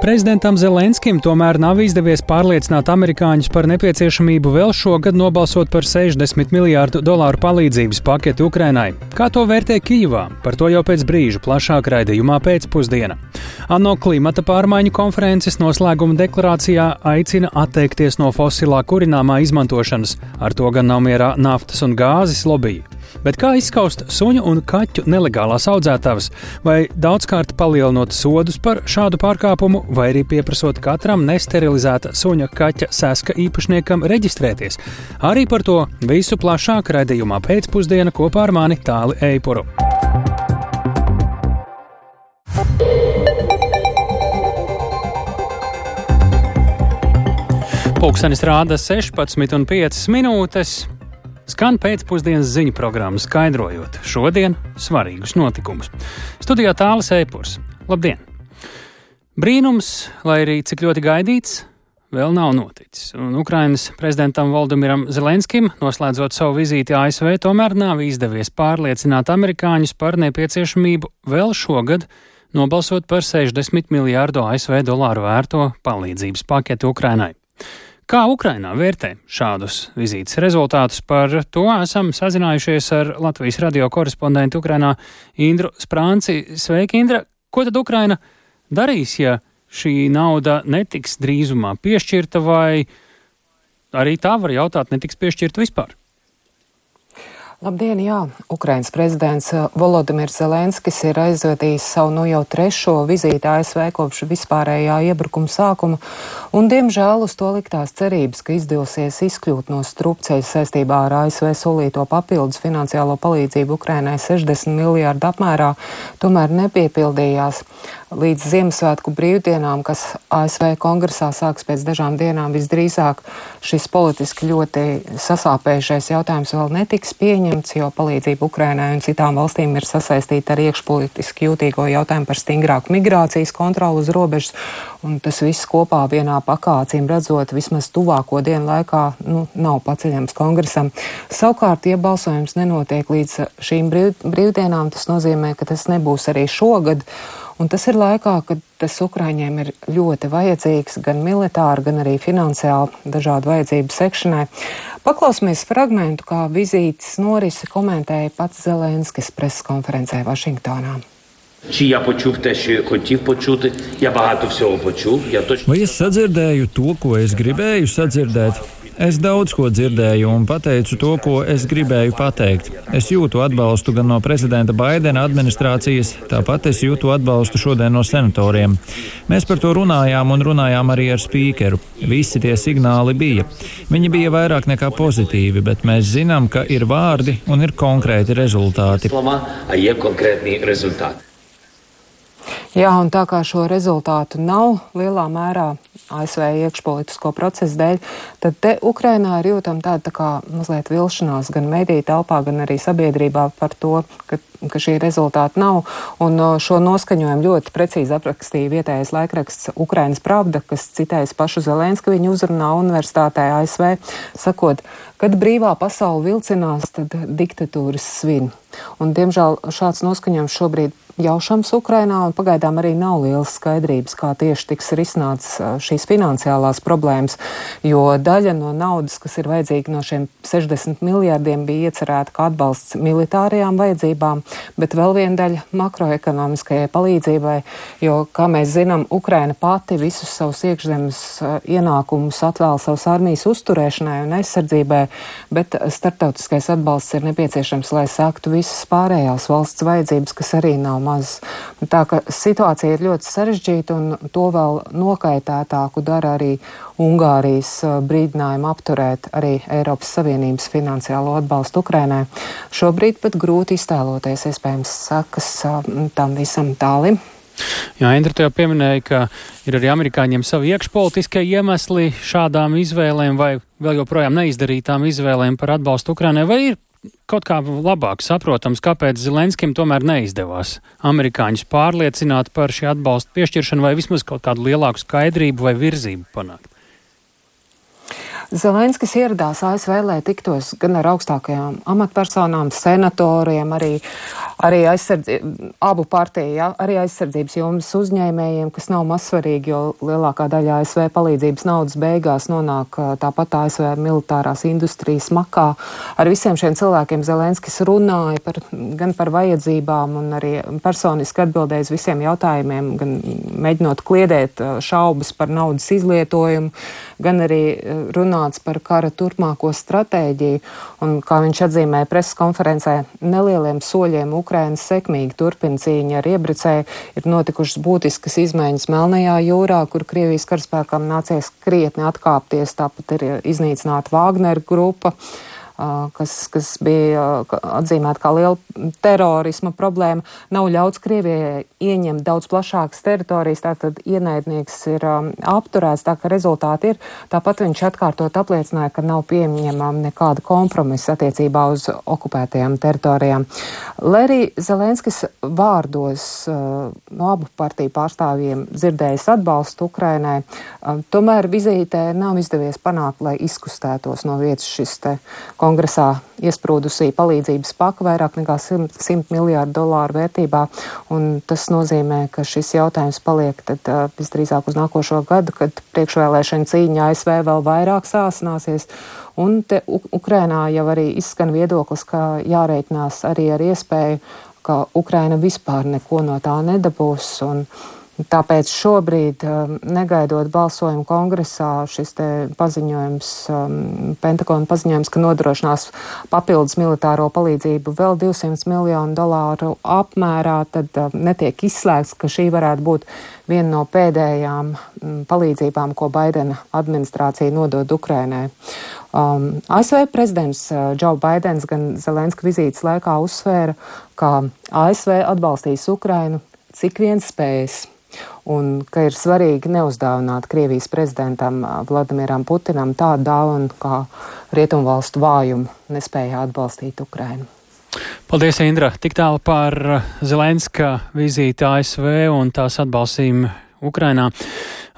Prezidentam Zelenskim tomēr nav izdevies pārliecināt amerikāņus par nepieciešamību vēl šogad nobalsot par 60 miljārdu dolāru palīdzības paketi Ukrainai. Kā to vērtē Kijivā? Par to jau pēc brīža plašāk raidījumā pēcpusdiena. ANO klimata pārmaiņu konferences noslēguma deklarācijā aicina atteikties no fosilā kurināmā izmantošanas, ar to gan nav mierā naftas un gāzes lobby. Bet kā izskaust suņu un kaķu nelegālās audzētavas, vai daudzkārt palielinot sodus par šādu pārkāpumu, vai arī pieprasot katram nesterilizēta suņa kaķa sēska īpašniekam reģistrēties? Arī par to visu plašāk raidījumā pēcpusdiena kopā ar mani Tāli Eipuru. Pūkstens rāda 16,5 minūtes. Skan pēcpusdienas ziņu programma, skaidrojot šodien svarīgus notikumus. Studijā tālāk Eipurs. Labdien! Brīnums, lai arī cik ļoti gaidīts, vēl nav noticis. Un Ukrainas prezidentam Valdemiram Zelenskim, noslēdzot savu vizīti ASV, tomēr nav izdevies pārliecināt amerikāņus par nepieciešamību vēl šogad nobalsot par 60 miljārdu ASV dolāru vērto palīdzības paketi Ukrainai. Kā Ukrainā vērtē šādus vizītes rezultātus? Par to esam sazinājušies ar Latvijas radio korespondentu Ukrainā Indru Sprānci. Sveiki, Indra! Ko tad Ukraina darīs, ja šī nauda netiks drīzumā piešķirta, vai arī tā var jautāt, netiks piešķirta vispār? Labdien, jā! Ukrainas prezidents eh, Volodimirs Zelenskis ir aizvedījis savu nu jau trešo vizīti ASV kopš vispārējā iebrukuma sākuma, un diemžēl uz to liktās cerības, ka izdosies izkļūt no strupceļa saistībā ar ASV solīto papildus finansiālo palīdzību Ukrainai 60 miljārdu apmērā, tomēr nepiepildījās. Līdz Ziemassvētku brīvdienām, kas ASV kongresā sāks pēc dažām dienām, visdrīzāk šis politiski ļoti sasāpējušais jautājums vēl netiks pieņemts jo palīdzība Ukrainai un citām valstīm ir sasaistīta ar iekšpolitiski jūtīgo jautājumu par stingrāku migrācijas kontroli uz robežas. Un tas viss kopā vienā pakācīm redzot, vismaz tuvāko dienu laikā nu, nav paceļams kongresam. Savukārt, ja balsojums nenotiek līdz šīm brīv, brīvdienām, tas nozīmē, ka tas nebūs arī šogad. Un tas ir laikā, kad tas Ukraiņiem ir ļoti vajadzīgs gan militāri, gan arī finansiāli dažādu vajadzību sekšanai. Paklausīsimies fragmentu, kā vizītes norisi komentēja pats Zelenskis preskonferencē Vašingtonā. Чи я почув те, що я хотів почути? Я багато всього почув. Я точно... Vai es sadzirdēju to, ko es gribēju sadzirdēt? Es daudz ko dzirdēju un pateicu to, ko es gribēju pateikt. Es jūtu atbalstu gan no prezidenta Baidena administrācijas, tāpat es jūtu atbalstu šodien no senatoriem. Mēs par to runājām un runājām arī ar spīkeru. Visi tie signāli bija. Viņi bija vairāk nekā pozitīvi, bet mēs zinām, ka ir vārdi un ir konkrēti rezultāti. Jā, un tā kā šo rezultātu nav lielā mērā ASV iekšpolitisko procesu dēļ, tad te Ukrainā ir jūtama tāda tā kā mazliet vilšanās gan mediju telpā, gan arī sabiedrībā par to, ka, ka šī rezultāta nav. Un šo noskaņojumu ļoti precīzi aprakstīja vietējais laikraksts Ukrainas Pravda, kas citējas pašu Zelenska viņa uzrunā universitātē ASV, sakot, kad brīvā pasaule vilcinās, tad diktatūras svin. Un, diemžēl šāds noskaņojums šobrīd jaušams Ukrainā, un pagaidām arī nav lielas skaidrības, kā tieši tiks risināts šīs finansiālās problēmas, jo daļa no naudas, kas ir vajadzīga no šiem 60 miljārdiem, bija iecerēta kā atbalsts militārajām vajadzībām, bet vēl viena daļa makroekonomiskajai palīdzībai, jo, kā mēs zinām, Ukraina pati visus savus iekšzemes ienākumus atvēl savas armijas uzturēšanai un aizsardzībai, bet starptautiskais atbalsts ir nepieciešams, lai sāktu visas pārējās valsts vajadzības, kas arī nav maz. Tā ka situācija ir ļoti sarežģīta un to vēl nokaitētāku dara arī Ungārijas brīdinājumu apturēt arī Eiropas Savienības finansiālo atbalstu Ukrainai. Šobrīd pat grūti iztēloties iespējams sakas tam visam tālim. Jā, Indra, tu jau pieminēji, ka ir arī amerikāņiem savi iekšpolitiskie iemesli šādām izvēlēm vai vēl joprojām neizdarītām izvēlēm par atbalstu Ukrainai. Vai ir kaut kā labāk saprotams, kāpēc Zelenskim tomēr neizdevās amerikāņus pārliecināt par šī atbalsta piešķiršanu vai vismaz kaut kādu lielāku skaidrību vai virzību panākt? Zelenskis ieradās ASV, lai tiktos gan ar augstākajām amatpersonām, senatoriem, arī, arī abu partiju, ja, arī aizsardzības jomas uzņēmējiem, kas nav mazsvarīgi, jo lielākā daļa ASV palīdzības naudas beigās nonāk tāpat ASV militārās industrijas makā. Ar visiem šiem cilvēkiem Zelenskis runāja par, gan par vajadzībām un arī personiski atbildēja uz visiem jautājumiem, gan mēģinot kliedēt šaubas par naudas izlietojumu, gan arī runāt runāts par kara turpmāko stratēģiju, un, kā viņš atzīmēja preses konferencē, nelieliem soļiem Ukrainas sekmīgi turpina cīņa ar iebrucēju, ir notikušas būtiskas izmaiņas Melnajā jūrā, kur Krievijas karaspēkām nācies krietni atkāpties, tāpat ir iznīcināta Wagner grupa. Uh, kas, kas bija atzīmēta kā liela terorisma problēma, nav ļauts Krievijai ieņemt daudz plašākas teritorijas, tātad ienaidnieks ir apturēts, tā ka rezultāti ir. Tāpat viņš atkārtot apliecināja, ka nav pieņemama nekāda kompromisa attiecībā uz okupētajām teritorijām. Lai arī Zelenskis vārdos no abu partiju pārstāvjiem dzirdējis atbalstu Ukrainai, tomēr vizītē nav izdevies panākt, lai izkustētos no vietas šis te konflikts kongresā iesprūdusī palīdzības paka vairāk nekā 100, 100 miljārdu dolāru vērtībā, tas nozīmē, ka šis jautājums paliek tad visdrīzāk uz nākošo gadu, kad priekšvēlēšana cīņa ASV vēl vairāk sāsināsies. Un te Ukrainā jau arī izskan viedoklis, ka jārēķinās arī ar iespēju, ka Ukraina vispār neko no tā nedabūs. Un, uh, Tāpēc šobrīd, um, negaidot balsojumu kongresā, šis paziņojums, um, Pentagona paziņojums, ka nodrošinās papildus militāro palīdzību vēl 200 miljonu dolāru apmērā, tad um, netiek izslēgts, ka šī varētu būt viena no pēdējām palīdzībām, ko Baidena administrācija nodod Ukrainai. Um, ASV prezidents uh, Joe Baidens gan Zelenska vizītes laikā uzsvēra, ka ASV atbalstīs Ukrainu cik vien spējas un ka ir svarīgi neuzdāvināt Krievijas prezidentam Vladimiram Putinam tādu dāvanu kā rietumvalstu vājumu nespēja atbalstīt Ukrainu. Paldies, Indra! Tik tālu par Zelenska vizīti ASV un tās atbalstīm Ukrainā.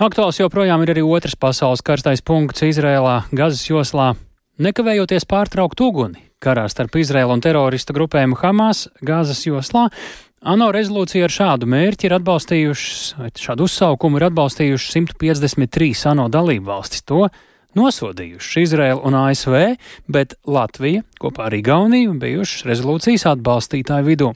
Aktuāls joprojām ir arī otrs pasaules karstais punkts Izrēlā, Gazas joslā. Nekavējoties pārtraukt uguni karā starp Izrēlu un teroristu grupējumu Hamas Gāzes joslā, ANO rezolūcija ar šādu mērķi ir atbalstījušas, šādu uzsaukumu ir atbalstījušas 153 ANO dalību valstis. To nosodījuši Izraela un ASV, bet Latvija kopā ar Igauniju bijušas rezolūcijas atbalstītāju vidū.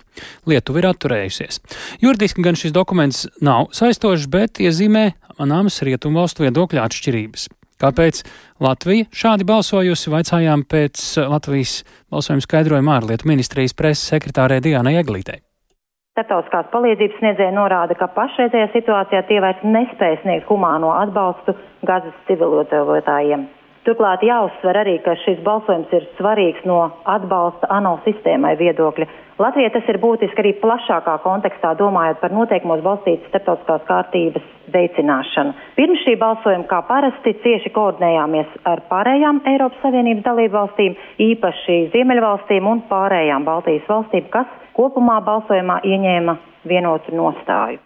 Lietuva ir atturējusies. Juridiski gan šis dokuments nav saistošs, bet iezīmē manāmas rietumvalstu viedokļu atšķirības. Kāpēc Latvija šādi balsojusi, vaicājām pēc Latvijas balsojuma skaidrojuma ārlietu ministrijas preses sekretārē Diānai Eglītei. Startautiskās palīdzības sniedzēja norāda, ka pašreizējā situācijā tie vairs nespēj sniegt humāno atbalstu Gazas civilizētājiem. Turklāt jāuzsver arī, ka šis balsojums ir svarīgs no atbalsta ANO sistēmai viedokļa. Latvijai tas ir būtiski arī plašākā kontekstā, domājot par noteikumos balstītas starptautiskās kārtības veicināšanu. Pirms šī balsojuma, kā parasti, cieši koordinējāmies ar pārējām Eiropas Savienības dalību valstīm, īpaši Ziemeļvalstīm un pārējām Baltijas valstīm, kas kopumā balsojumā ieņēma vienotu nostāju.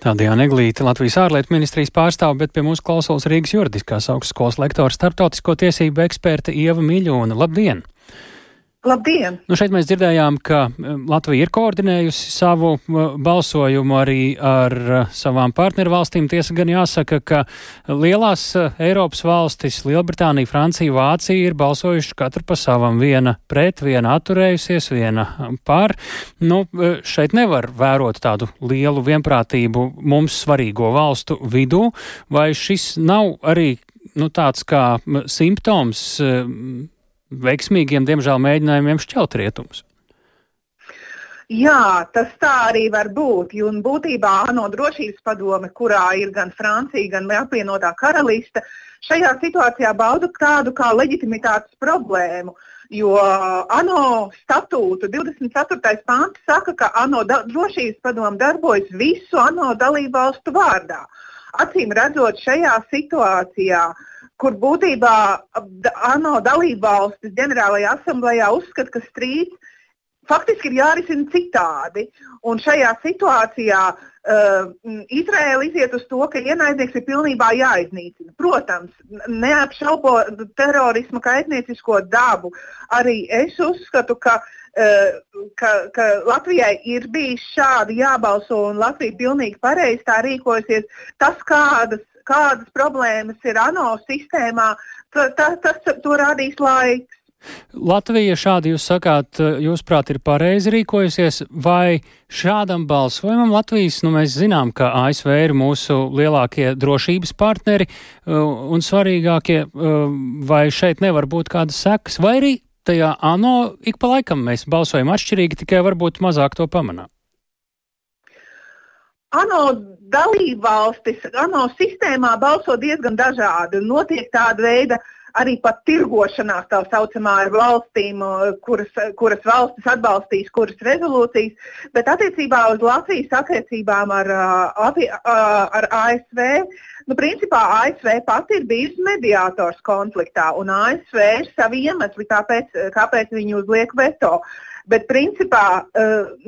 Tāda Jāna Eglīte, Latvijas ārlietu ministrijas pārstāve, bet pie mums klausos Rīgas juridiskās augstskolas lektora starptautisko tiesību eksperte Ieva Miļona. Labdien! Labdien! Nu šeit mēs dzirdējām, ka um, Latvija ir koordinējusi savu uh, balsojumu arī ar uh, savām partnervalstīm. Tiesa gan jāsaka, ka lielās Eiropas valstis, Lielbritānija, Francija, Vācija ir balsojuši katru pa savam. Viena pret, viena atturējusies, viena par. Nu, šeit nevar vērot tādu lielu vienprātību mums svarīgo valstu vidū, vai šis nav arī nu, tāds kā simptoms veiksmīgiem, diemžēl, mēģinājumiem šķelt rietumus. Jā, tas tā arī var būt. Un būtībā ANO drošības padome, kurā ir gan Francija, gan apvienotā karaliste, šajā situācijā bauda tādu kā leģitimitātes problēmu. Jo ANO statūta 24. pāns saka, ka ANO drošības padome darbojas visu ANO dalību valstu vārdā. Acīm redzot, šajā situācijā uh, kur būtībā ANO dalībvalstis ģenerālajā asamblējā uzskata, ka strīds faktiski ir jārisina citādi. Un šajā situācijā Uh, Izraēla iziet uz to, ka ienaidnieks ir pilnībā jāiznīcina. Protams, neapšaubo terorisma kaitniecisko dabu. Arī es uzskatu, ka, uh, ka, ka Latvijai ir bijis šādi jābalso un Latvija pilnīgi pareizi tā rīkojasies. Tas, kādas, kādas problēmas ir ANO sistēmā, tas, tas to rādīs laiks. Latvija šādi jūs sakāt, jūsuprāt, ir pareizi rīkojusies, vai šādam balsojumam Latvijas, nu mēs zinām, ka ASV ir mūsu lielākie drošības partneri uh, un svarīgākie, uh, vai šeit nevar būt kādas sekas, vai arī tajā ANO ik pa laikam mēs balsojam atšķirīgi, tikai varbūt mazāk to pamanām. ANO dalībvalstis, ANO sistēmā balso diezgan dažādi. Notiek tāda veida arī pat tirgošanās tā saucamā ar valstīm, kuras, kuras valstis atbalstīs, kuras rezolūcijas, bet attiecībā uz Latvijas attiecībām ar, ar ASV. Nu, principā ASV pati ir bijusi mediātors konfliktā, un ASV ir savi iemesli, kāpēc, kāpēc viņi uzliek veto. Bet, principā,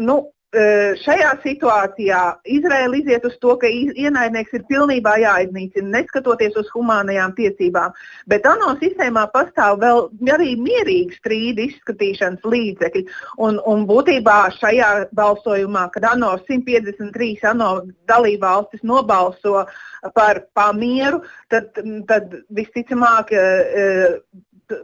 nu, šajā situācijā Izraela iziet uz to, ka ienaidnieks ir pilnībā jāiznīcina, neskatoties uz humānajām tiesībām. Bet ANO sistēmā pastāv vēl arī mierīgi strīdu izskatīšanas līdzekļi. Un, un būtībā šajā balsojumā, kad ANO 153 ANO dalībvalstis nobalso par pamieru, tad, tad visticamāk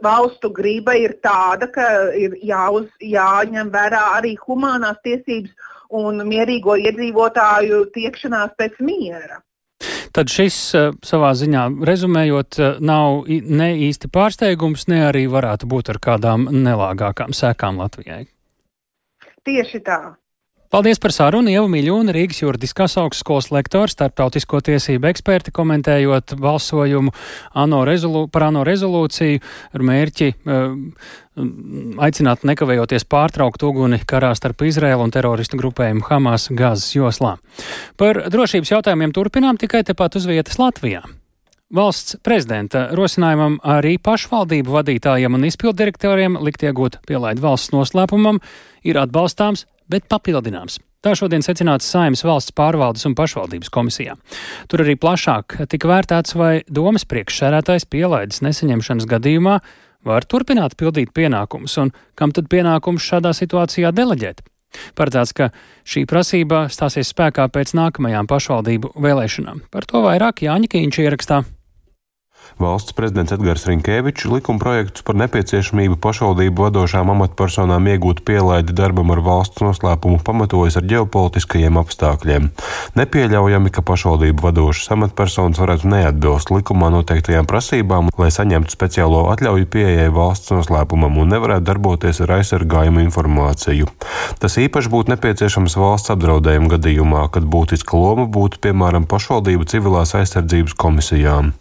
valstu griba ir tāda, ka ir jāuz, jāņem vērā arī humanās tiesības un mierīgo iedzīvotāju tiekšanās pēc miera. Tad šis eh, savā ziņā rezumējot, eh, nav ne īsti pārsteigums, ne arī varētu būt ar kādām nelāgākām sekām Latvijai. Tieši tā. Paldies par sarunu. Ieva Miļūna, Rīgas juridiskās augstskolas lektors, starptautisko tiesību eksperti, komentējot balsojumu ANO rezolū, par ANO rezolūciju ar mērķi uh, aicināt nekavējoties pārtraukt uguni karā starp Izraēlu un teroristu grupējumu Hamas gazas joslā. Par drošības jautājumiem turpinām tikai tepat uz vietas Latvijā. Valsts prezidenta rosinājumam arī pašvaldību vadītājiem un izpildirektoriem likt iegūt pielaidu valsts noslēpumam ir atbalstāms bet papildināms. Tā šodien secināts Saimnes valsts pārvaldes un pašvaldības komisijā. Tur arī plašāk tika vērtēts, vai domas priekšsērētājs pielaides nesaņemšanas gadījumā var turpināt pildīt pienākumus un kam tad pienākumus šādā situācijā deleģēt. Paredzēts, ka šī prasība stāsies spēkā pēc nākamajām pašvaldību vēlēšanām. Par to vairāk Jāņa Kīņš ierakstā Valsts prezidents Edgars Rinkēvičs likuma projektus par nepieciešamību pašvaldību vadošām amatpersonām iegūt pielaidi darbam ar valsts noslēpumu pamatojas ar ģeopolitiskajiem apstākļiem. Nepieļaujami, ka pašvaldību vadošas amatpersonas varētu neatbilst likumā noteiktajām prasībām, lai saņemtu speciālo atļauju pieejai valsts noslēpumam un nevarētu darboties ar aizsargājumu informāciju. Tas īpaši būtu nepieciešams valsts apdraudējuma gadījumā, kad būtiska loma būtu piemēram pašvaldību civilās aizsardzības komisijām.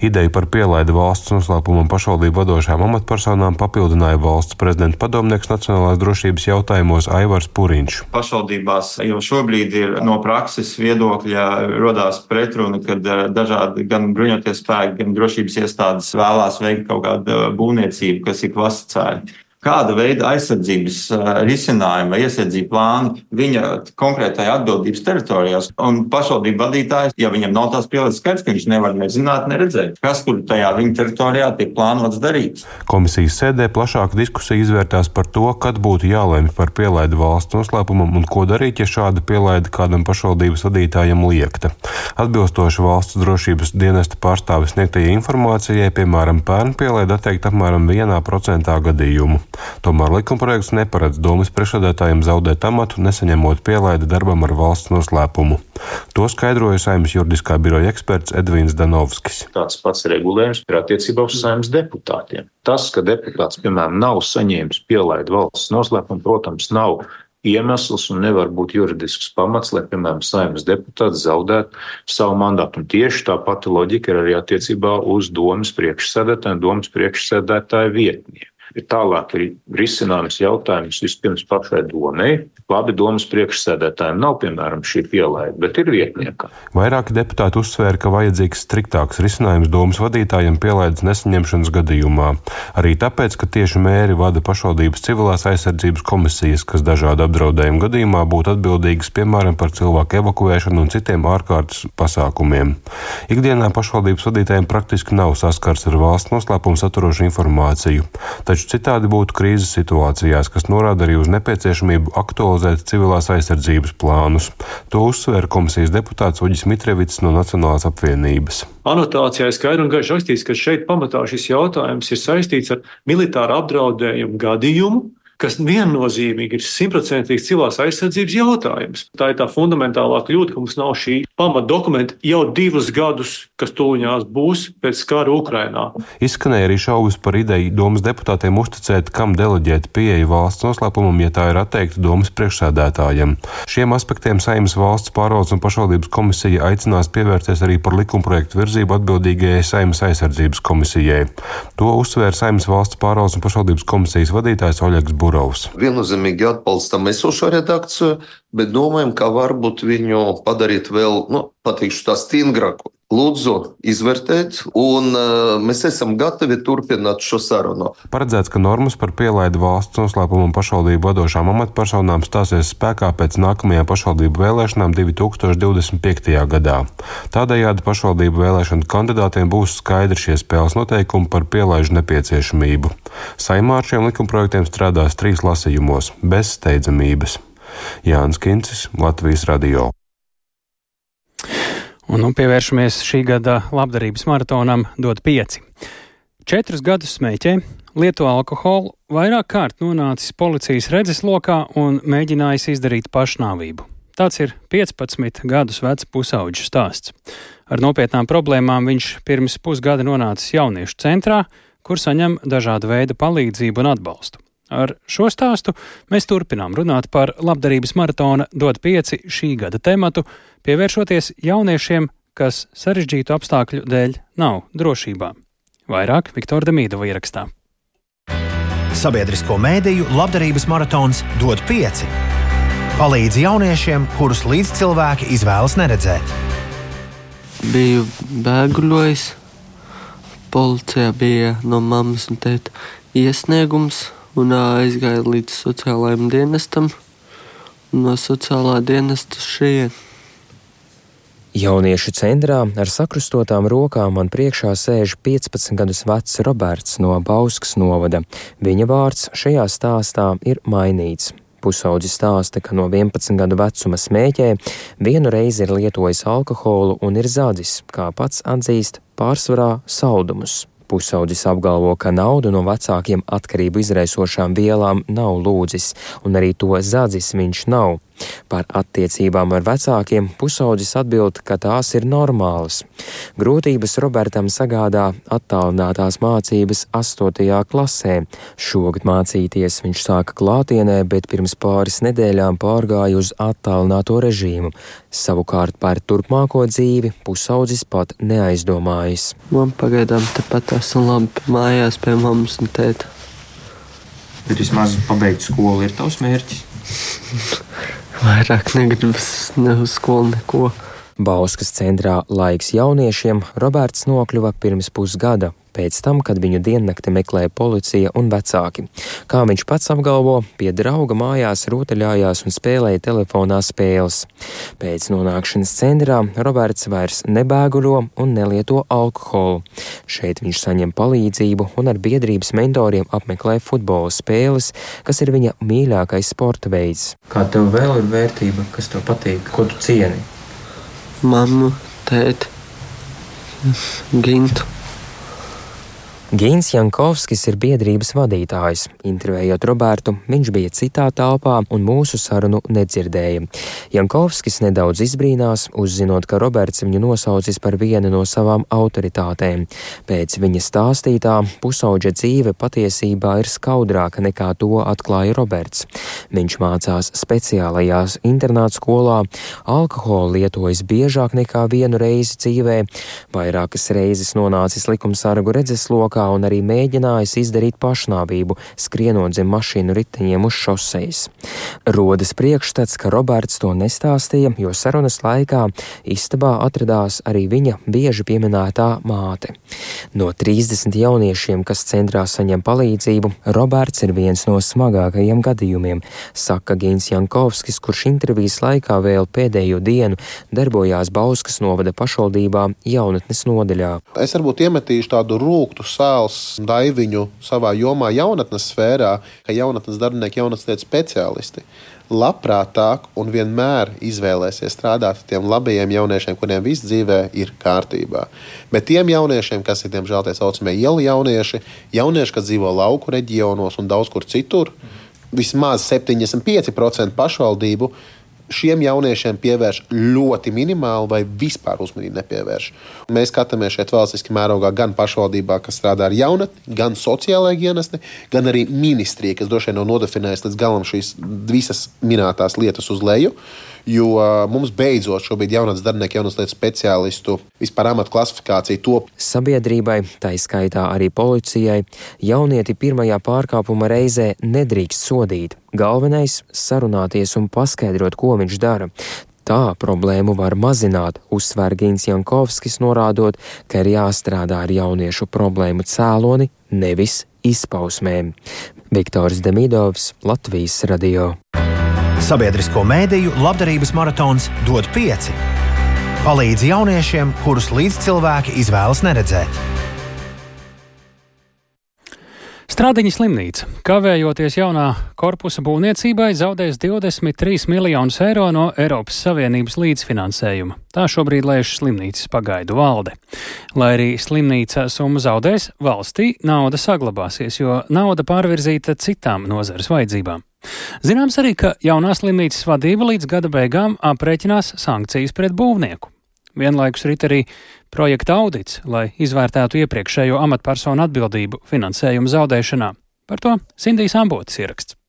Ideja Ideju par pielaidi valsts noslēpumam pašvaldību vadošām amatpersonām papildināja valsts prezidenta padomnieks nacionālās drošības jautājumos Aivars Puriņš. Pašvaldībās jau šobrīd ir no prakses viedokļa rodās pretruna, kad eh, dažādi gan bruņoties spēki, gan drošības iestādes vēlās veikt kaut kādu būvniecību, kas ir klasicēta kāda veida aizsardzības risinājuma, iesardzību plāni viņa konkrētajā atbildības teritorijās. Un pašvaldību vadītājs, ja viņam nav tās pielādes skaidrs, ka viņš nevar nezināt, neredzēt, kas tur tajā viņa teritorijā tiek plānots darīt. Komisijas sēdē plašāka diskusija izvērtās par to, kad būtu jālēmj par pielaidu valsts noslēpumam un ko darīt, ja šāda pielaide kādam pašvaldības vadītājam liekta. Atbilstoši valsts drošības dienesta pārstāvis sniegtajai informācijai, piemēram, pērn pielaide atteikt apmēram 1% gadījumu. Tomēr likumprojekts neparedz domas priekšsēdētājiem zaudēt amatu, nesaņemot pielaidi darbam ar valsts noslēpumu. To skaidroja saimnes juridiskā biroja eksperts Edvīns Danovskis. Tāds pats regulējums ir attiecībā uz saimnes deputātiem. Tas, ka deputāts, piemēram, nav saņēmis pielaidi valsts noslēpumu, protams, nav iemesls un nevar būt juridisks pamats, lai, piemēram, saimnes deputāts zaudētu savu mandātu. Un tieši tā pati loģika ir arī attiecībā uz domas priekšsēdētāju un domas priekšsēdētāju vietnieku. Ir tālāk ir risināms jautājums vispirms pašai domai. Labi, domas priekšsēdētājiem nav, piemēram, šī pielaide, bet ir vietnieka. Vairāki deputāti uzsvēra, ka vajadzīgs striktāks risinājums domas vadītājiem pielaides nesaņemšanas gadījumā. Arī tāpēc, ka tieši mēri vada pašvaldības civilās aizsardzības komisijas, kas dažādu apdraudējumu gadījumā būtu atbildīgas, piemēram, par cilvēku evakuēšanu un citiem ārkārtas pasākumiem. Ikdienā pašvaldības vadītājiem praktiski nav saskars ar valsts noslēpumu saturošu informāciju, taču citādi būtu krīzes situācijās, kas norāda arī uz nepieciešamību aktualizēt civilās aizsardzības plānus. To uzsvēra komisijas deputāts Uģis Mitrevits no Nacionālās apvienības. Anotācijā skaidri un gaiši rakstīts, ka šeit pamatā šis jautājums ir saistīts ar militāru apdraudējumu gadījumu, kas viennozīmīgi ir simtprocentīgi cilvēks aizsardzības jautājums. Tā ir tā fundamentālā kļūda, ka mums nav šī pamatdokumenta jau divus gadus, kas tuliņās būs pēc kara Ukrainā. Izskanēja arī šaubas par ideju domas deputātiem uzticēt, kam deleģēt pieeja valsts noslēpumam, ja tā ir atteikta domas priekšsēdētājiem. Šiem aspektiem Saimnes valsts pārvaldes un pašvaldības komisija aicinās pievērsties arī par likumprojektu virzību atbildīgajai Saimnes aizsardzības komisijai. To uzsvēra Saimnes valsts pārvaldes un pašvaldības komisijas vadītājs Oļegs Burbuļs. Gurovs. Viennozīmīgi atbalstam esošo redakciju, bet domājam, ka varbūt viņu padarīt vēl, nu, pateikšu tā stingrāku. Lūdzu, izvērtēt, un uh, mēs esam gatavi turpināt šo sarunu. Paredzēts, ka normas par pielaidu valsts noslēpumu un pašvaldību vadošām amatpersonām stāsies spēkā pēc nākamajām pašvaldību vēlēšanām 2025. gadā. Tādējādi pašvaldību vēlēšanu kandidātiem būs skaidri šie spēles noteikumi par pielaidu nepieciešamību. Saimā ar šiem likumprojektiem strādās trīs lasījumos, bez steidzamības. Jānis Kincis, Latvijas Radio. Un nu, pievēršamies šī gada labdarības maratonam DOT 5. Četrus gadus smēķē, lieto alkoholu, vairāk kārt nonācis policijas redzeslokā un mēģinājis izdarīt pašnāvību. Tāds ir 15 gadus vecs pusauģis stāsts. Ar nopietnām problēmām viņš pirms pusgada nonācis jauniešu centrā, kur saņem dažādu veidu palīdzību un atbalstu. Ar šo stāstu mēs turpinām runāt par labdarības maratona DOT 5 šī gada tematu pievēršoties jauniešiem, kas sarežģītu apstākļu dēļ nav drošībā. Vairāk Viktora Demīdova ierakstā. Sabiedrisko mēdīju labdarības maratons dod pieci. Palīdz jauniešiem, kurus līdzcilvēki izvēlas neredzēt. Biju bēguļojis. Policijā bija no mammas un tēta iesniegums, un aizgāju līdz sociālajiem dienestam. No sociālā dienesta šeit Jauniešu centrā ar sakrustotām rokām man priekšā sēž 15 gadus vecs Roberts no Bauskas novada. Viņa vārds šajā stāstā ir mainīts. Pusaudzis stāsta, ka no 11 gadu vecuma smēķē vienu reizi ir lietojis alkoholu un ir zadzis, kā pats atzīst, pārsvarā saldumus. Pusaudzis apgalvo, ka naudu no vecākiem atkarību izraisošām vielām nav lūdzis, un arī to zadzis viņš nav. Par attiecībām ar vecākiem pusaudzis atbild, ka tās ir normālas. Grūtības Robertam sagādā attālinātās mācības 8. klasē. Šogad mācīties viņš sāka klātienē, bet pirms pāris nedēļām pārgāja uz attālināto režīmu. Savukārt par turpmāko dzīvi pusaudzis pat neaizdomājas. Man pagaidām tepat esmu labi mājās pie mammas un tēta. Bet vismaz pabeigt skolu ir tavs mērķis. Vairāk negribas ne uz skolu neko. Bauskas centrā laiks jauniešiem Roberts nokļuva pirms pusgada, pēc tam, kad viņu diennakti meklēja policija un vecāki. Kā viņš pats apgalvo, pie drauga mājās rotaļājās un spēlēja telefonā spēles. Pēc nonākšanas centrā Roberts vairs nebēguļo un nelieto alkoholu. Šeit viņš saņem palīdzību un ar biedrības mentoriem apmeklē futbola spēles, kas ir viņa mīļākais sporta veids. Kā tev vēl ir vērtība, kas tev patīk, ko tu cieni? Mammu, tēti, gintu. Gīns Jankovskis ir biedrības vadītājs. Intervējot Robertu, viņš bija citā telpā un mūsu sarunu nedzirdēja. Jankovskis nedaudz izbrīnās, uzzinot, ka Roberts viņu nosaucis par vienu no savām autoritātēm. Pēc viņa stāstītā pusauģa dzīve patiesībā ir skaudrāka nekā to atklāja Roberts. Viņš mācās speciālajās internāta skolā, alkoholu lietojas biežāk nekā vienu reizi dzīvē, vairākas reizes nonācis likumsargu redzeslokā rokā un arī mēģinājis izdarīt pašnāvību, skrienot zem mašīnu riteņiem uz šoseis. Rodas priekšstats, ka Roberts to nestāstīja, jo sarunas laikā istabā atradās arī viņa bieži pieminētā māte. No 30 jauniešiem, kas centrā saņem palīdzību, Roberts ir viens no smagākajiem gadījumiem, saka Gins Jankovskis, kurš intervijas laikā vēl pēdējo dienu darbojās Bauskas novada pašvaldībā jaunatnes nodaļā. Es varbūt iemetīšu tādu rūktu sāls daiviņu savā jomā jaunatnes sfērā, ka jaunatnes darbinieki, jaunatnes speciālisti labprātāk un vienmēr izvēlēsies strādāt ar tiem labajiem jauniešiem, kuriem viss dzīvē ir kārtībā. Bet tiem jauniešiem, kas ir diemžēl tie saucamie ielu jaunieši, jaunieši, kas dzīvo lauku reģionos un daudz kur citur, vismaz 75% pašvaldību šiem jauniešiem pievērš ļoti minimāli vai vispār uzmanību nepievērš. Mēs skatāmies šeit valstiski mērogā gan pašvaldībā, kas strādā ar jaunatni, gan sociālajā dienestī, gan arī ministrijā, kas droši vien nav nodefinējusi līdz galam šīs visas minētās lietas uz leju. Jo mums beidzot šobrīd jaunatnes darbinieku, jaunatnes lietu speciālistu vispār amatu klasifikācija top. Sabiedrībai, tā izskaitā arī policijai, jaunieti pirmajā pārkāpuma reizē nedrīkst sodīt. Galvenais - sarunāties un paskaidrot, ko viņš dara. Tā problēmu var mazināt, uzsver Gins Jankovskis, norādot, ka ir jāstrādā ar jauniešu problēmu cēloni, nevis izpausmēm. Viktors Demidovs, Latvijas radio. Sabiedrisko mēdīju labdarības maratons dod pieci. Palīdz jauniešiem, kurus līdzcilvēki izvēlas neredzēt. Strādiņa slimnīca, kavējoties jaunā korpusa būvniecībai, zaudēs 23 miljonus eiro no Eiropas Savienības līdzfinansējuma. Tā šobrīd lēš slimnīcas pagaidu valde. Lai arī slimnīca summu zaudēs, valstī nauda saglabāsies, jo nauda pārvirzīta citām nozares vajadzībām. Zināms arī, ka jaunā slimnīcas vadība līdz gada beigām aprēķinās sankcijas pret būvnieku. Vienlaikus rit arī projekta audits, lai izvērtētu iepriekšējo amatpersonu atbildību finansējuma zaudēšanā. Par to Sindijas Ambotas ieraksts.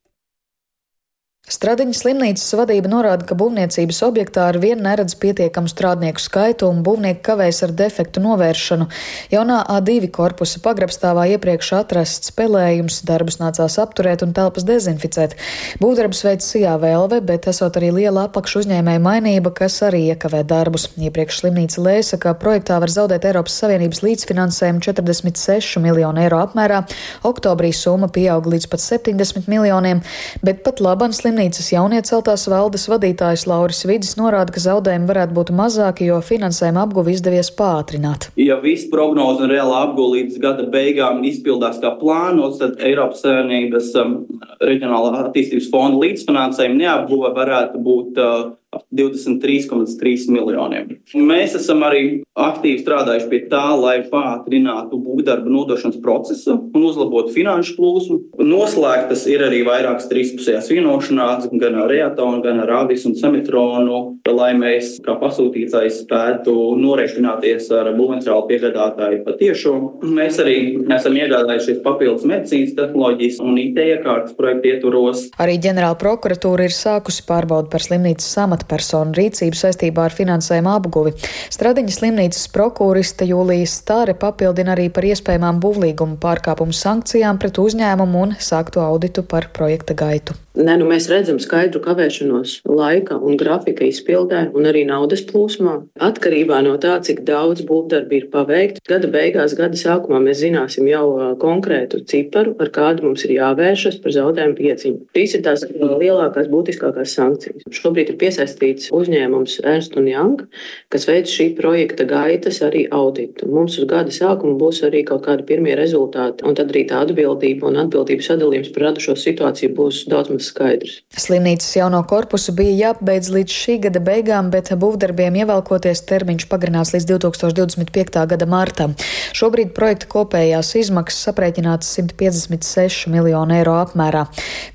Stradiņas slimnīcas vadība norāda, ka būvniecības objektā ar vienu neredz pietiekamu strādnieku skaitu un būvnieki kavējas ar defektu novēršanu. Jaunā A2 korpusa pagrabstāvā iepriekš atrasts spēlējums, darbus nācās apturēt un telpas dezinficēt. Būvdarbus veids Sijā Vēlve, bet esot arī liela apakšu uzņēmēja mainība, kas arī iekavē darbus. Iepriekš slimnīca lēsa, ka projektā var zaudēt Eiropas Savienības līdzfinansējumu 46 miljonu eiro apmērā. Oktobrī summa pieauga līdz pat 70 miljoniem, bet pat labam slimnīca Slimnīcas jaunieceltās valdes vadītājs Lauris Vidis norāda, ka zaudējumi varētu būt mazāki, jo finansējuma apguvi izdevies pātrināt. Ja viss prognoze un reāla apguve līdz gada beigām izpildās kā plānots, tad Eiropas Savienības um, reģionālā attīstības fonda līdzfinansējuma neapguve varētu būt uh, 23,3 miljoniem. Mēs esam arī aktīvi strādājuši pie tā, lai pātrinātu būvdarbu nodošanas procesu un uzlabotu finanšu plūsmu. Noslēgtas ir arī vairākas trīspusējās vienošanās gan ar Reatonu, gan ar Avis un Semitronu, lai mēs kā pasūtītājs spētu norēķināties ar būvmateriālu piegādātāju patiešo. Mēs arī esam iegādājušies papildus medicīnas tehnoloģijas un IT iekārtas projektu ietvaros. Arī ģenerāla prokuratūra ir sākusi pārbaudi par slimnīcas samatu amatpersonu rīcību saistībā ar finansējuma apguvi. Stradiņas slimnīcas prokuriste Jūlijas Stāre papildina arī par iespējamām būvlīguma pārkāpumu sankcijām pret uzņēmumu un sāktu auditu par projekta gaitu. Ne, nu mēs redzam skaidru kavēšanos laika un grafika izpildē un arī naudas plūsmā. Atkarībā no tā, cik daudz būvdarbi ir paveikti, gada beigās, gada sākumā mēs zināsim jau konkrētu ciparu, ar kādu mums ir jāvēršas par zaudējumu pieciņu. Šīs ir tās lielākās, būtiskākās sankcijas. Šobrīd ir piesaistīts uzņēmums Ernst Young, kas veic šī projekta gaitas arī auditu. Mums uz gada sākuma būs arī kaut kādi pirmie rezultāti, un tad arī tā atbildība un atbildības sadalījums par radušo situāciju būs daudz maz skaidrs. Slimnīcas jauno korpusu bija jāpabeidz līdz šī gada beigām, bet būvdarbiem ievelkoties termiņš pagarināts līdz 2025. gada martam. Šobrīd projekta kopējās izmaksas aprēķināts 156 miljonu eiro apmērā.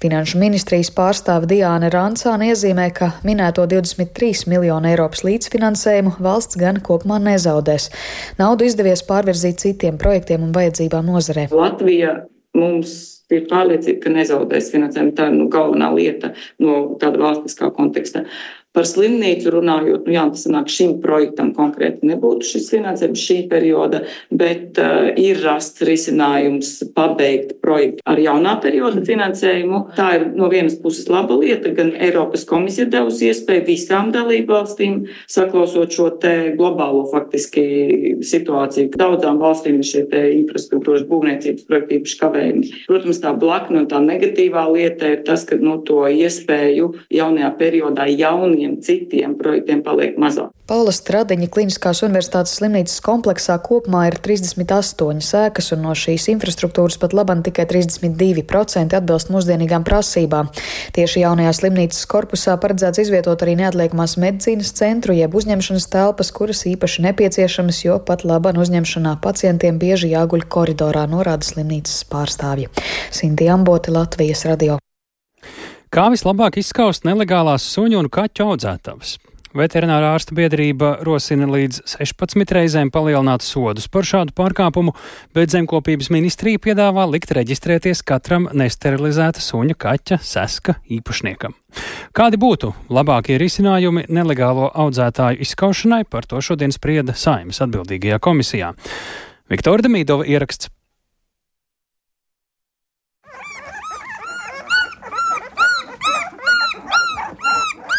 Finanšu ministrijas pārstāve Diāna Rancāna iezīmē, ka minēto 23 miljonu Eiropas līdzfinansējumu valsts gan kopumā nezaudēs. Naudu izdevies pārvirzīt citiem projektiem un vajadzībām nozarē. Latvija mums ir pārliecība, ka nezaudēs finansējumu. Tā ir nu, galvenā lieta no tāda valstiskā konteksta. Par slimnīcu runājot, nu jā, tas sanāk šim projektam konkrēti nebūtu šis finansējums šī perioda, bet uh, ir rasts risinājums pabeigt projektu ar jaunā perioda finansējumu. Tā ir no vienas puses laba lieta, gan Eiropas komisija devusi iespēju visām dalību valstīm, saklausot šo te globālo faktiski situāciju. Daudzām valstīm ir šie te infrastruktūras būvniecības projekti īpaši kavējumi. Protams, tā blakna un tā negatīvā lieta ir tas, ka nu, to iespēju jaunajā periodā jauniem daudziem citiem projektiem paliek mazāk. Paula Stradiņa Kliniskās universitātes slimnīcas kompleksā kopumā ir 38 sēkas, un no šīs infrastruktūras pat labam tikai 32% atbilst mūsdienīgām prasībām. Tieši jaunajā slimnīcas korpusā paredzēts izvietot arī neatliekamās medicīnas centru, jeb uzņemšanas telpas, kuras īpaši nepieciešamas, jo pat labam uzņemšanā pacientiem bieži jāguļ koridorā, norāda slimnīcas pārstāvji. Sinti Amboti, Latvijas radio. Kā vislabāk izskaust nelegālās suņu un kaķu audzētavas? Veterinārā ārsta biedrība rosina līdz 16 reizēm palielināt sodus par šādu pārkāpumu, bet zemkopības ministrija piedāvā likt reģistrēties katram nesterilizēta suņa, kaķa, seska īpašniekam. Kādi būtu labākie risinājumi nelegālo audzētāju izskaušanai, par to šodien sprieda Saimas atbildīgajā komisijā. Viktora Demīdova ieraksts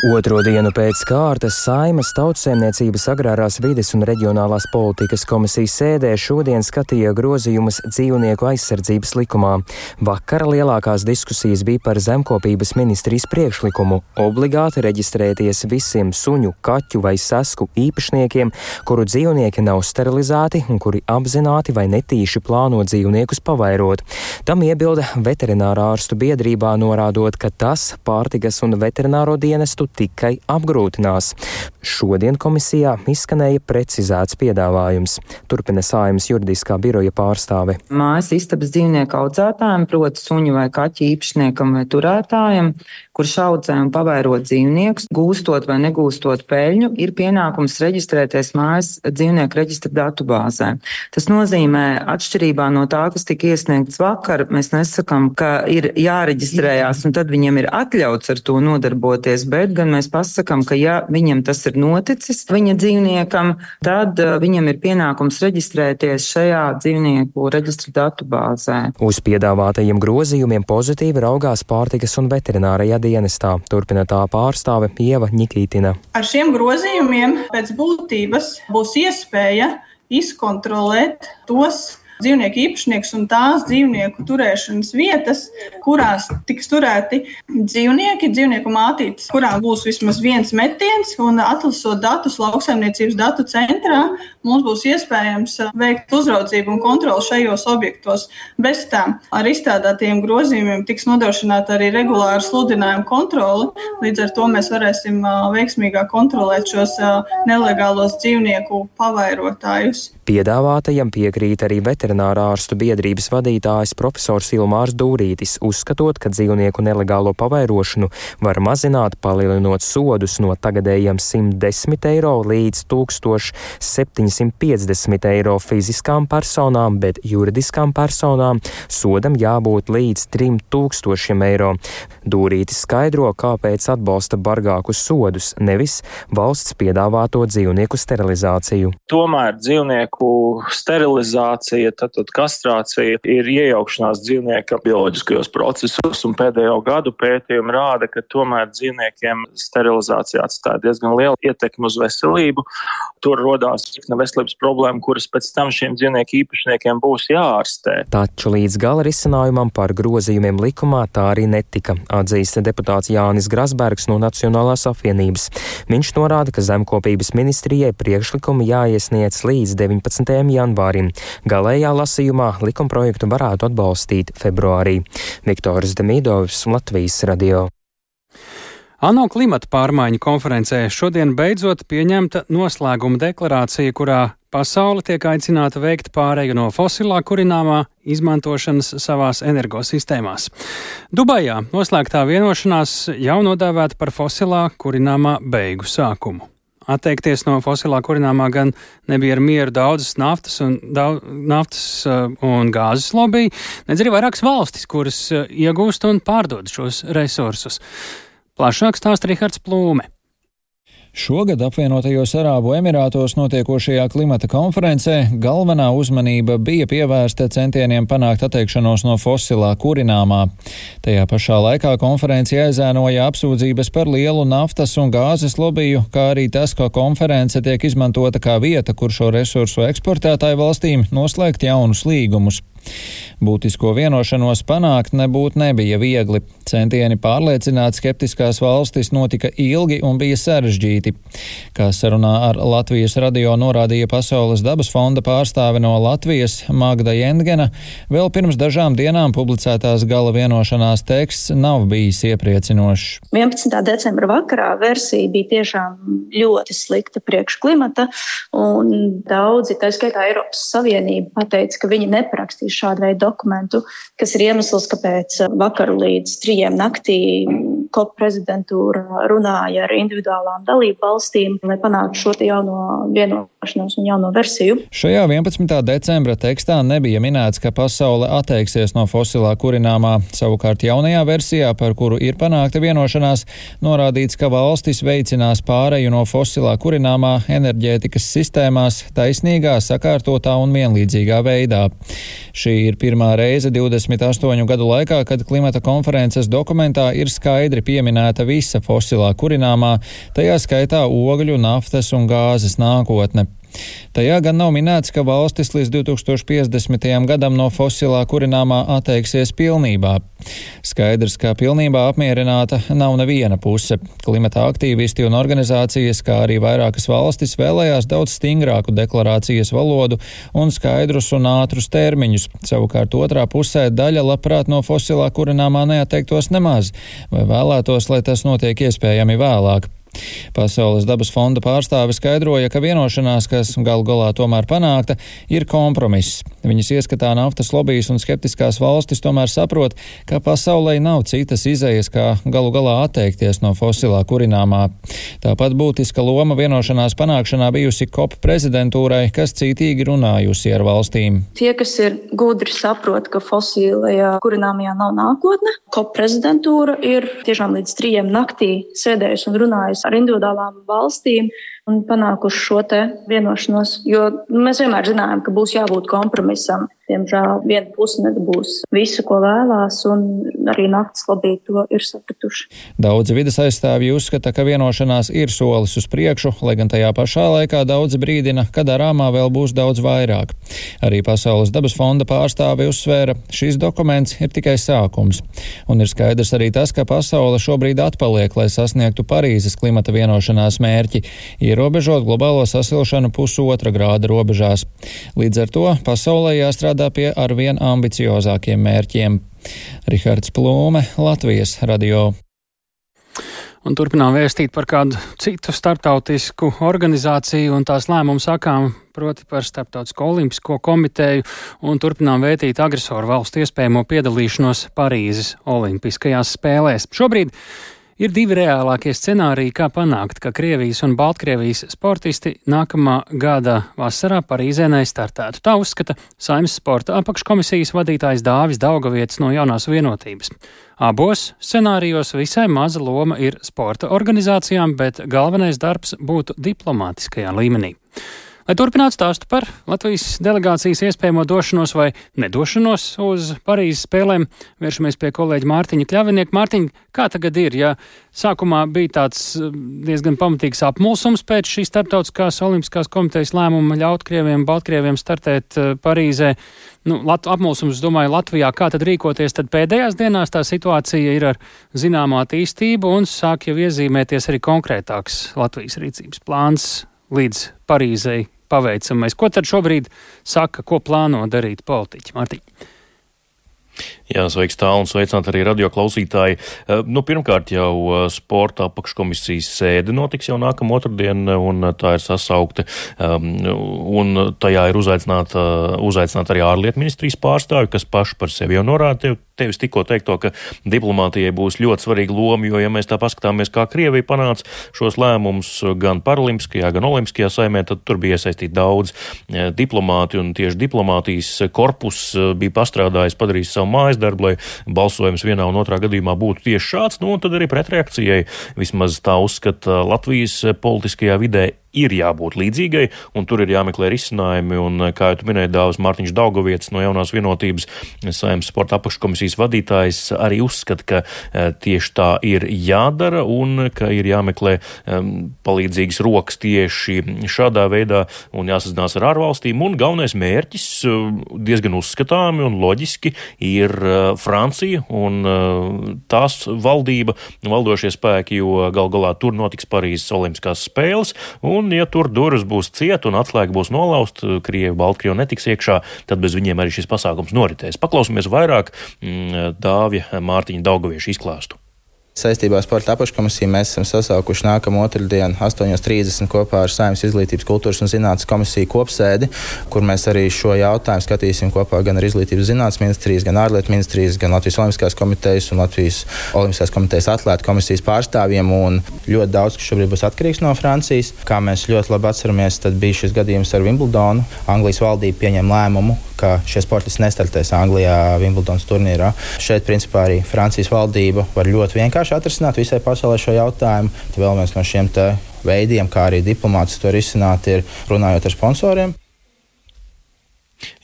Otro dienu pēc kārtas Saimas tautsēmniecības agrārās vides un reģionālās politikas komisijas sēdē šodien skatīja grozījumus dzīvnieku aizsardzības likumā. Vakar lielākās diskusijas bija par zemkopības ministrijas priekšlikumu obligāti reģistrēties visiem suņu, kaķu vai sasku īpašniekiem, kuru dzīvnieki nav sterilizēti un kuri apzināti vai netīši plāno dzīvniekus pavairot. Tam iebilda veterinārā ārstu biedrībā norādot, ka tas pārtikas un veterināro dienestu tikai apgrūtinās. Šodien komisijā izskanēja precizēts piedāvājums. Turpina sājums juridiskā biroja pārstāve. Mājas istabas dzīvnieku audzētājiem, proti suņu vai kaķu īpašniekam vai turētājiem, kurš audzē un pavairo dzīvniekus, gūstot vai negūstot peļņu, ir pienākums reģistrēties mājas dzīvnieku reģistra datubāzē. Tas nozīmē, atšķirībā no tā, kas tika iesniegts vakar, mēs nesakām, ka ir jāreģistrējās un tad viņiem ir atļauts ar to nodarboties, bet gan mēs pasakām, ka ja viņam tas ir noticis, viņa dzīvniekam, tad uh, viņam ir pienākums reģistrēties šajā dzīvnieku reģistra datubāzē. Uz piedāvātajiem grozījumiem pozitīvi raugās pārtikas un veterinārajā dienestā, turpina tā pārstāve Ieva Nikītina. Ar šiem grozījumiem pēc būtības būs iespēja izkontrolēt tos dzīvnieku īpašnieks un tās dzīvnieku turēšanas vietas, kurās tiks turēti dzīvnieki, dzīvnieku mātītes, kurām būs vismaz viens metiens, un atlasot datus lauksaimniecības datu centrā, mums būs iespējams veikt uzraudzību un kontroli šajos objektos. Bez tam ar izstrādātiem grozījumiem tiks nodrošināta arī regulāra sludinājuma kontrole. Līdz ar to mēs varēsim veiksmīgāk kontrolēt šos nelegālos dzīvnieku pavairotājus. Piedāvātajam piekrīt arī veterinārā ārstu biedrības vadītājs profesors Ilmārs Dūrītis, uzskatot, ka dzīvnieku nelegālo pavairošanu var mazināt, palielinot sodus no tagadējiem 110 eiro līdz 1750 eiro fiziskām personām, bet juridiskām personām sodam jābūt līdz 3000 eiro. Dūrītis skaidro, kāpēc atbalsta bargākus sodus, nevis valsts piedāvāto dzīvnieku sterilizāciju. Tomēr dzīvnieku sterilizācija, tad, tad kastrācija ir iejaukšanās dzīvnieka bioloģiskajos procesos, un pēdējo gadu pētījumi rāda, ka tomēr dzīvniekiem sterilizācija atstāja diezgan lielu ietekmi uz veselību. Tur rodās virkne veselības problēma, kuras pēc tam šiem dzīvnieku īpašniekiem būs jāārstē. Taču līdz gala risinājumam par grozījumiem likumā tā arī netika, atzīst deputāts Jānis Grasbergs no Nacionālās apvienības. Viņš norāda, ka zemkopības ministrijai priekšlikumi jāiesniedz līdz 19. 19. janvārim. Galējā lasījumā likumprojektu varētu atbalstīt februārī. Viktors Demidovs, Latvijas radio. ANO klimata pārmaiņu konferencē šodien beidzot pieņemta noslēguma deklarācija, kurā pasaule tiek aicināta veikt pāreju no fosilā kurināmā izmantošanas savās energosistēmās. Dubajā noslēgtā vienošanās jau nodēvēta par fosilā kurināmā beigu sākumu. Atteikties no fosilā kurināmā gan nebija ar mieru daudzas naftas un, daudz, naftas uh, un gāzes lobby, nedz arī vairākas valstis, kuras uh, iegūst un pārdod šos resursus. Plašāk stāsta Rihards Plūme. Šogad apvienotajos Arābu Emirātos notiekošajā klimata konferencē galvenā uzmanība bija pievērsta centieniem panākt atteikšanos no fosilā kurināmā. Tajā pašā laikā konferenci aizēnoja apsūdzības par lielu naftas un gāzes lobiju, kā arī tas, ka konference tiek izmantota kā vieta, kur šo resursu eksportētāju valstīm noslēgt jaunus līgumus. Būtisko vienošanos panākt nebūtu nebija viegli. Centieni pārliecināt skeptiskās valstis notika ilgi un bija sarežģīti. Kā sarunā ar Latvijas radio norādīja Pasaules dabas fonda pārstāve no Latvijas Magda Jengena, vēl pirms dažām dienām publicētās gala vienošanās teksts nav bijis iepriecinošs. 11. decembra vakarā versija bija tiešām ļoti slikta priekš klimata, un daudzi, tā skaitā Eiropas Savienība, pateica, ka viņi neprakstīs šādu veidu dokumentu, kas ir iemesls, kāpēc vakar līdz trijiem naktī COP prezidentūra runāja ar individuālām dalību valstīm, lai panāktu šo jauno vienošanos un jauno versiju. Šajā 11. decembra tekstā nebija minēts, ka pasaule atteiksies no fosilā kurināmā. Savukārt jaunajā versijā, par kuru ir panākta vienošanās, norādīts, ka valstis veicinās pāreju no fosilā kurināmā enerģētikas sistēmās taisnīgā, sakārtotā un vienlīdzīgā veidā. Šī ir pirmā reize 28 gadu laikā, kad klimata konferences dokumentā ir skaidri pieminēta visa fosilā kurināmā, tajā skaitā ogļu, naftas un gāzes nākotne. Tajā gan nav minēts, ka valstis līdz 2050. gadam no fosilā kurināmā atteiksies pilnībā. Skaidrs, ka pilnībā apmierināta nav neviena puse. Klimata aktīvisti un organizācijas, kā arī vairākas valstis vēlējās daudz stingrāku deklarācijas valodu un skaidrus un ātrus termiņus. Savukārt otrā pusē daļa labprāt no fosilā kurināmā neatteiktos nemaz, vai vēlētos, lai tas notiek iespējami vēlāk. Pasaules dabas fonda pārstāve skaidroja, ka vienošanās, kas galu galā tomēr panākta, ir kompromiss. Viņas ieskatā naftas lobijas un skeptiskās valstis tomēr saprot, ka pasaulē nav citas izējas, kā galu galā atteikties no fosilā kurināmā. Tāpat būtiska loma vienošanās panākšanā bijusi COP prezidentūrai, kas cītīgi runājusi ar valstīm. Tie, kas ir gudri, saprot, ka fosilajā kurināmajā nav nākotne. COP prezidentūra ir tiešām līdz trījiem naktī sēdējusi un runājusi ar individuālām valstīm un panākuši šo vienošanos. Jo mēs vienmēr zinājām, ka būs jābūt kompromisam. Diemžēl viena puse nedabūs visu, ko vēlās, un arī naktas lobby to ir sapratuši. Daudzi vidas aizstāvji uzskata, ka vienošanās ir solis uz priekšu, lai gan tajā pašā laikā daudzi brīdina, ka darāmā vēl būs daudz vairāk. Arī Pasaules dabas fonda pārstāve uzsvēra, šis dokuments ir tikai sākums. Un ir skaidrs arī tas, ka pasaule šobrīd atpaliek, lai sasniegtu Parīzes klimata vienošanās mērķi ierobežot globālo sasilšanu pusotra grāda robežās. Līdz ar to pasaulē jāstrādā pie arvien ambiciozākiem mērķiem. Rihards Plūme, Latvijas radio. Un turpinām vēstīt par kādu citu startautisku organizāciju un tās lēmumu sakām, proti par Startautisko olimpisko komiteju, un turpinām vētīt agresoru valstu iespējamo piedalīšanos Parīzes olimpiskajās spēlēs. Šobrīd Ir divi reālākie scenāriji, kā panākt, ka Krievijas un Baltkrievijas sportisti nākamā gada vasarā Parīzē neizstartētu. Tā uzskata Saimnes sporta apakškomisijas vadītājs Dāvis Daugavietis no jaunās vienotības. Abos scenārijos visai maza loma ir sporta organizācijām, bet galvenais darbs būtu diplomātiskajā līmenī. Lai turpinātu stāstu par Latvijas delegācijas iespējamo došanos vai nedošanos uz Parīzes spēlēm, vēršamies pie kolēģa Mārtiņa Kļavinieka. Mārtiņa, kā tagad ir? Ja sākumā bija tāds eh, diezgan pamatīgs apmulsums pēc šīs starptautiskās olimpiskās komitejas lēmuma ļaut Krieviem, Baltkrieviem startēt eh, Parīzē, nu, Lat apmulsums, domāju, Latvijā, kā tad rīkoties, tad pēdējās dienās tā situācija ir ar zināmu attīstību un sāk jau iezīmēties arī konkrētāks Latvijas rīcības plāns līdz Parīzei paveicamais. Ko tad šobrīd saka, ko plāno darīt politiķi? Martiņ. Jā, sveiks tālu un sveicināt arī radio klausītāji. Eh, nu, pirmkārt jau eh, sporta apakškomisijas sēde notiks jau nākamā otrdien, un tā ir sasaukta, um, un tajā ir uzaicināta, uzaicināta arī ārlietu ministrijas pārstāvi, kas paši par sevi jau norāda, tevis tikko teikto, ka diplomātijai būs ļoti svarīga loma, jo, ja mēs tā paskatāmies, kā Krievija panāca šos lēmumus gan paralimpiskajā, gan olimpiskajā saimē, tad tur bija iesaistīti daudz e, diplomāti, un tieši diplomātijas korpus e, bija pastrādājis, padarījis savu mājas darbu, lai balsojums vienā un otrā gadījumā būtu tieši šāds, nu, un tad arī pretreakcijai vismaz tā uzskata Latvijas politiskajā vidē ir jābūt līdzīgai, un tur ir jāmeklē risinājumi. Un, kā jau minēja Dāvis Mārtiņš Daugovietis no jaunās vienotības saimnes sporta apakškomisijas vadītājs, arī uzskata, ka e, tieši tā ir jādara un ka ir jāmeklē um, palīdzīgas rokas tieši šādā veidā un jāsazinās ar ārvalstīm. Un galvenais mērķis diezgan uzskatāmi un loģiski ir Francija un tās valdība, valdošie spēki, jo gal galā tur notiks Parīzes Olimpiskās spēles. Un Un, ja tur durvis būs ciet un atslēga būs nolausta, Krievija, Baltkrievija netiks iekšā, tad bez viņiem arī šis pasākums noritēs. Paklausīsimies vairāk mm, Dāvja Mārtiņa Daugavieša izklāstu. Saistībā ar sporta apakškomisiju mēs esam sasaukuši nākamo otrdienu, 8.30 kopā ar Saimnes izglītības, kultūras un zinātnes komisiju kopsēdi, kur mēs arī šo jautājumu skatīsim kopā gan ar izglītības zinātnes ministrijas, gan ārlietu ministrijas, gan Latvijas Olimpiskās komitejas un Latvijas Olimpiskās komitejas atlētu komisijas pārstāvjiem. Ļoti daudz, kas šobrīd būs atkarīgs no Francijas. Kā mēs ļoti labi atceramies, tad bija šis gadījums ar Wimbledonu. Anglijas valdība pieņem lēmumu, ka šie sportisti nestartēs Anglijā Wimbledonas turnīrā. Šeit, principā, arī Francijas valdība var ļoti vienkārši atrisināt visai pasaulē šo jautājumu. Tad vēl viens no šiem veidiem, kā arī diplomāts to risināt, ir runājot ar sponsoriem.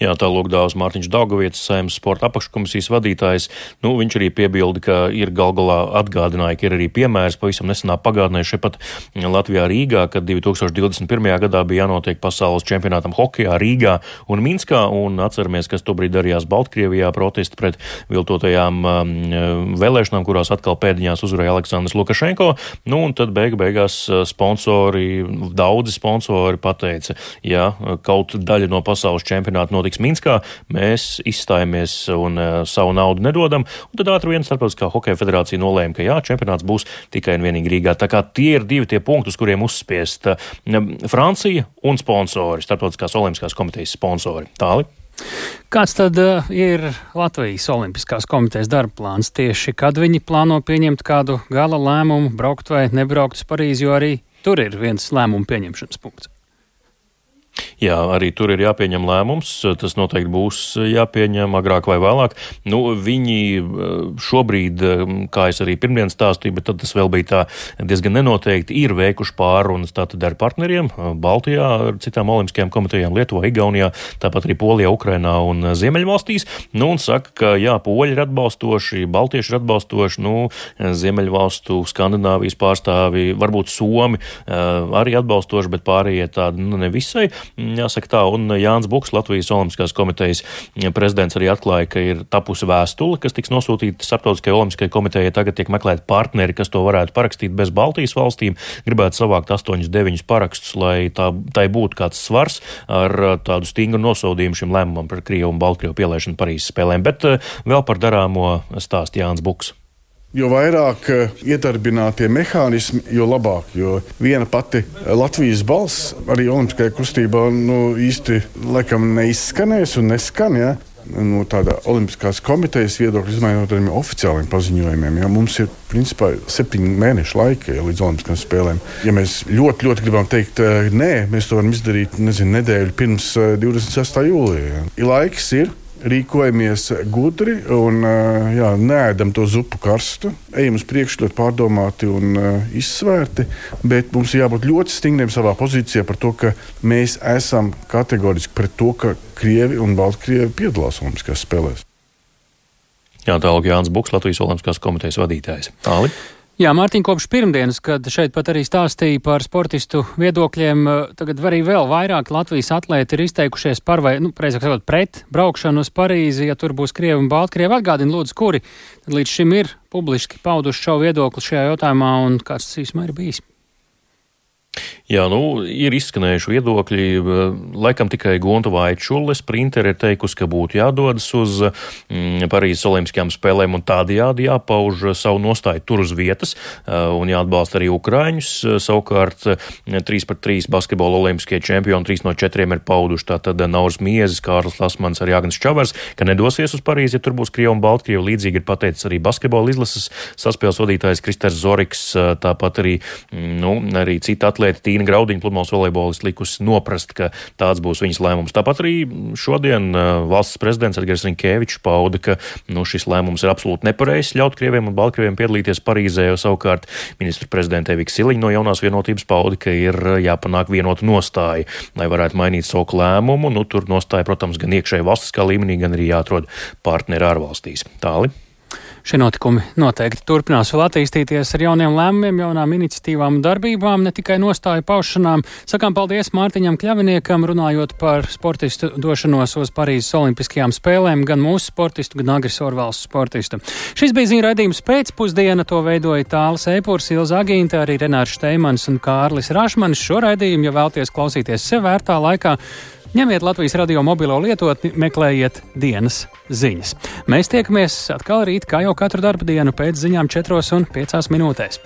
Jā, tā lūk, Dāvs Mārtiņš Daugovietis, saimnes sporta apakškomisijas vadītājs. Nu, viņš arī piebilda, ka ir gal galā atgādināja, ka ir arī piemērs pavisam nesenā pagātnē šepat Latvijā Rīgā, kad 2021. gadā bija jānotiek pasaules čempionātam hokejā Rīgā un Minskā, un atceramies, kas tobrīd darījās Baltkrievijā protesti pret viltotajām um, vēlēšanām, kurās atkal pēdiņās uzvarēja Aleksandrs Lukašenko. Nu, un tad beigu beigās uh, sponsori, daudzi sponsori pateica, ja kaut daļa no pasaules čempionāta čempionāti notiks Minskā, mēs izstājamies un uh, savu naudu nedodam. Un tad ātri vien starptautiskā hokeja federācija nolēma, ka jā, čempionāts būs tikai un vienīgi Rīgā. Tā kā tie ir divi tie punkti, uz kuriem uzspiest uh, Francija un sponsori, starptautiskās olimpiskās komitejas sponsori. Tāli. Kāds tad uh, ir Latvijas Olimpiskās komitejas darba plāns tieši, kad viņi plāno pieņemt kādu gala lēmumu, braukt vai nebraukt uz Parīzi, jo arī tur ir viens lēmumu pieņemšanas punkts? Jā, arī tur ir jāpieņem lēmums. Tas noteikti būs jāpieņem agrāk vai vēlāk. Nu, viņi eh, šobrīd, eh, kā es arī pirmdien stāstīju, bet tad tas vēl bija tā diezgan nenoteikti, ir veikuši pārunas tātad ar partneriem eh, Baltijā, ar citām olimpiskajām komitejām Lietuvā, Igaunijā, tāpat arī Polijā, Ukrainā un Ziemeļvalstīs. Nu, un saka, ka jā, Poļi ir atbalstoši, Baltieši ir atbalstoši, nu, Ziemeļvalstu, Skandināvijas pārstāvi, varbūt Somi arī atbalstoši, bet pārējie tādi, nu, nevisai. Jāsaka tā, un Jānis Buks, Latvijas Olimpiskās komitejas prezidents, arī atklāja, ka ir tapusi vēstule, kas tiks nosūtīta Starptautiskajai Olimpiskajai komitejai. Tagad tiek meklēti partneri, kas to varētu parakstīt bez Baltijas valstīm. Gribētu savākt 8-9 parakstus, lai tā, tai būtu kāds svars ar tādu stingru nosodījumu šim lēmumam par Krievu un Baltkrievu pielaišanu Parīzes spēlēm. Bet eh, vēl par darāmo stāst Jānis Buks. Jo vairāk eh, iedarbinātie mehānismi, jo labāk. Jo viena pati Latvijas balss arī Olimpiskajā kustībā nu, īsti laikam neizskanēs un neskan. Ja? no tāda Olimpiskās komitejas viedokļa, izmaiņot ar oficiāliem paziņojumiem. Ja mums ir principā septiņu mēnešu laika ja, līdz Olimpiskām spēlēm. Ja mēs ļoti, ļoti gribam teikt, eh, nē, mēs to varam izdarīt nezinu, nedēļu pirms 26. Eh, jūlijā. Ja. Laiks ir rīkojamies gudri un jā, neēdam to zupu karstu. Ejam uz priekšu ļoti pārdomāti un izsvērti, bet mums ir jābūt ļoti stingriem savā pozīcijā par to, ka mēs esam kategoriski pret to, ka Krievi un Baltkrievi piedalās Olimpiskajās spēlēs. Jā, tālāk Jānis Buks, Latvijas Olimpiskās komitejas vadītājs. Tālāk. Jā, Mārtiņ, kopš pirmdienas, kad šeit pat arī stāstīja par sportistu viedokļiem, eh, tagad arī vēl vairāk Latvijas atlēti ir izteikušies par vai, nu, precīzāk sakot, pret braukšanu uz Parīzi, ja tur būs Krievi un Baltkrievi. Atgādini, lūdzu, kuri līdz šim ir publiski pauduši šo viedokli šajā jautājumā un kāds tas īsumā ir bijis? Jā, nu, ir izskanējuši viedokļi. Laikam tikai Gonta Vaitšulle, sprintere, ir teikusi, ka būtu jādodas uz mm, Parīzes Olimpiskajām spēlēm un tādējādi jāpauž savu nostāju tur uz vietas un jāatbalsta arī Ukraiņus. Savukārt 3 par 3 basketbola olimpiskie čempioni, 3 no 4 ir pauduši tātad Nauris Miezes, Kārlis Lasmans, arī Agnes Čavars, ka nedosies uz Parīzi, ja tur būs Krieva un Baltkrievu. Līdzīgi ir pateicis arī basketbola izlases saspēles vadītājs Kristers Zoriks, tāpat arī, nu, arī citi atlēti Tīna Graudiņa, pludmales volejbolists, likusi noprast, ka tāds būs viņas lēmums. Tāpat arī šodien uh, valsts prezidents Edgars Rinkēvičs pauda, ka nu, šis lēmums ir absolūti nepareizs ļaut Krieviem un Baltkrieviem piedalīties Parīzē, jo savukārt ministra prezidenta Evika Siliņa no jaunās vienotības pauda, ka ir uh, jāpanāk vienota nostāja, lai varētu mainīt savu lēmumu. Nu, tur nostāja, protams, gan iekšēji valstiskā līmenī, gan arī jāatrod partneri ārvalstīs. Tāli. Šie notikumi noteikti turpinās vēl attīstīties ar jauniem lēmumiem, jaunām iniciatīvām un darbībām, ne tikai nostāju paušanām. Sakām paldies Mārtiņam Kļaviniekam, runājot par sportistu došanos uz Parīzes Olimpiskajām spēlēm, gan mūsu sportistu, gan Agris Orvalsts sportistu. Šis bija ziņu raidījums pēcpusdiena, to veidoja Tāls Eipurs, Ilza Agīnta, arī Renārs Šteimans un Kārlis Rašmanis. Šo raidījumu, ja vēlties klausīties sev vērtā laikā, Ņemiet Latvijas radio mobilo lietotni, meklējiet dienas ziņas. Mēs tiekamies atkal rīt, kā jau katru darbu dienu, pēc ziņām 4 un 5 minūtēs.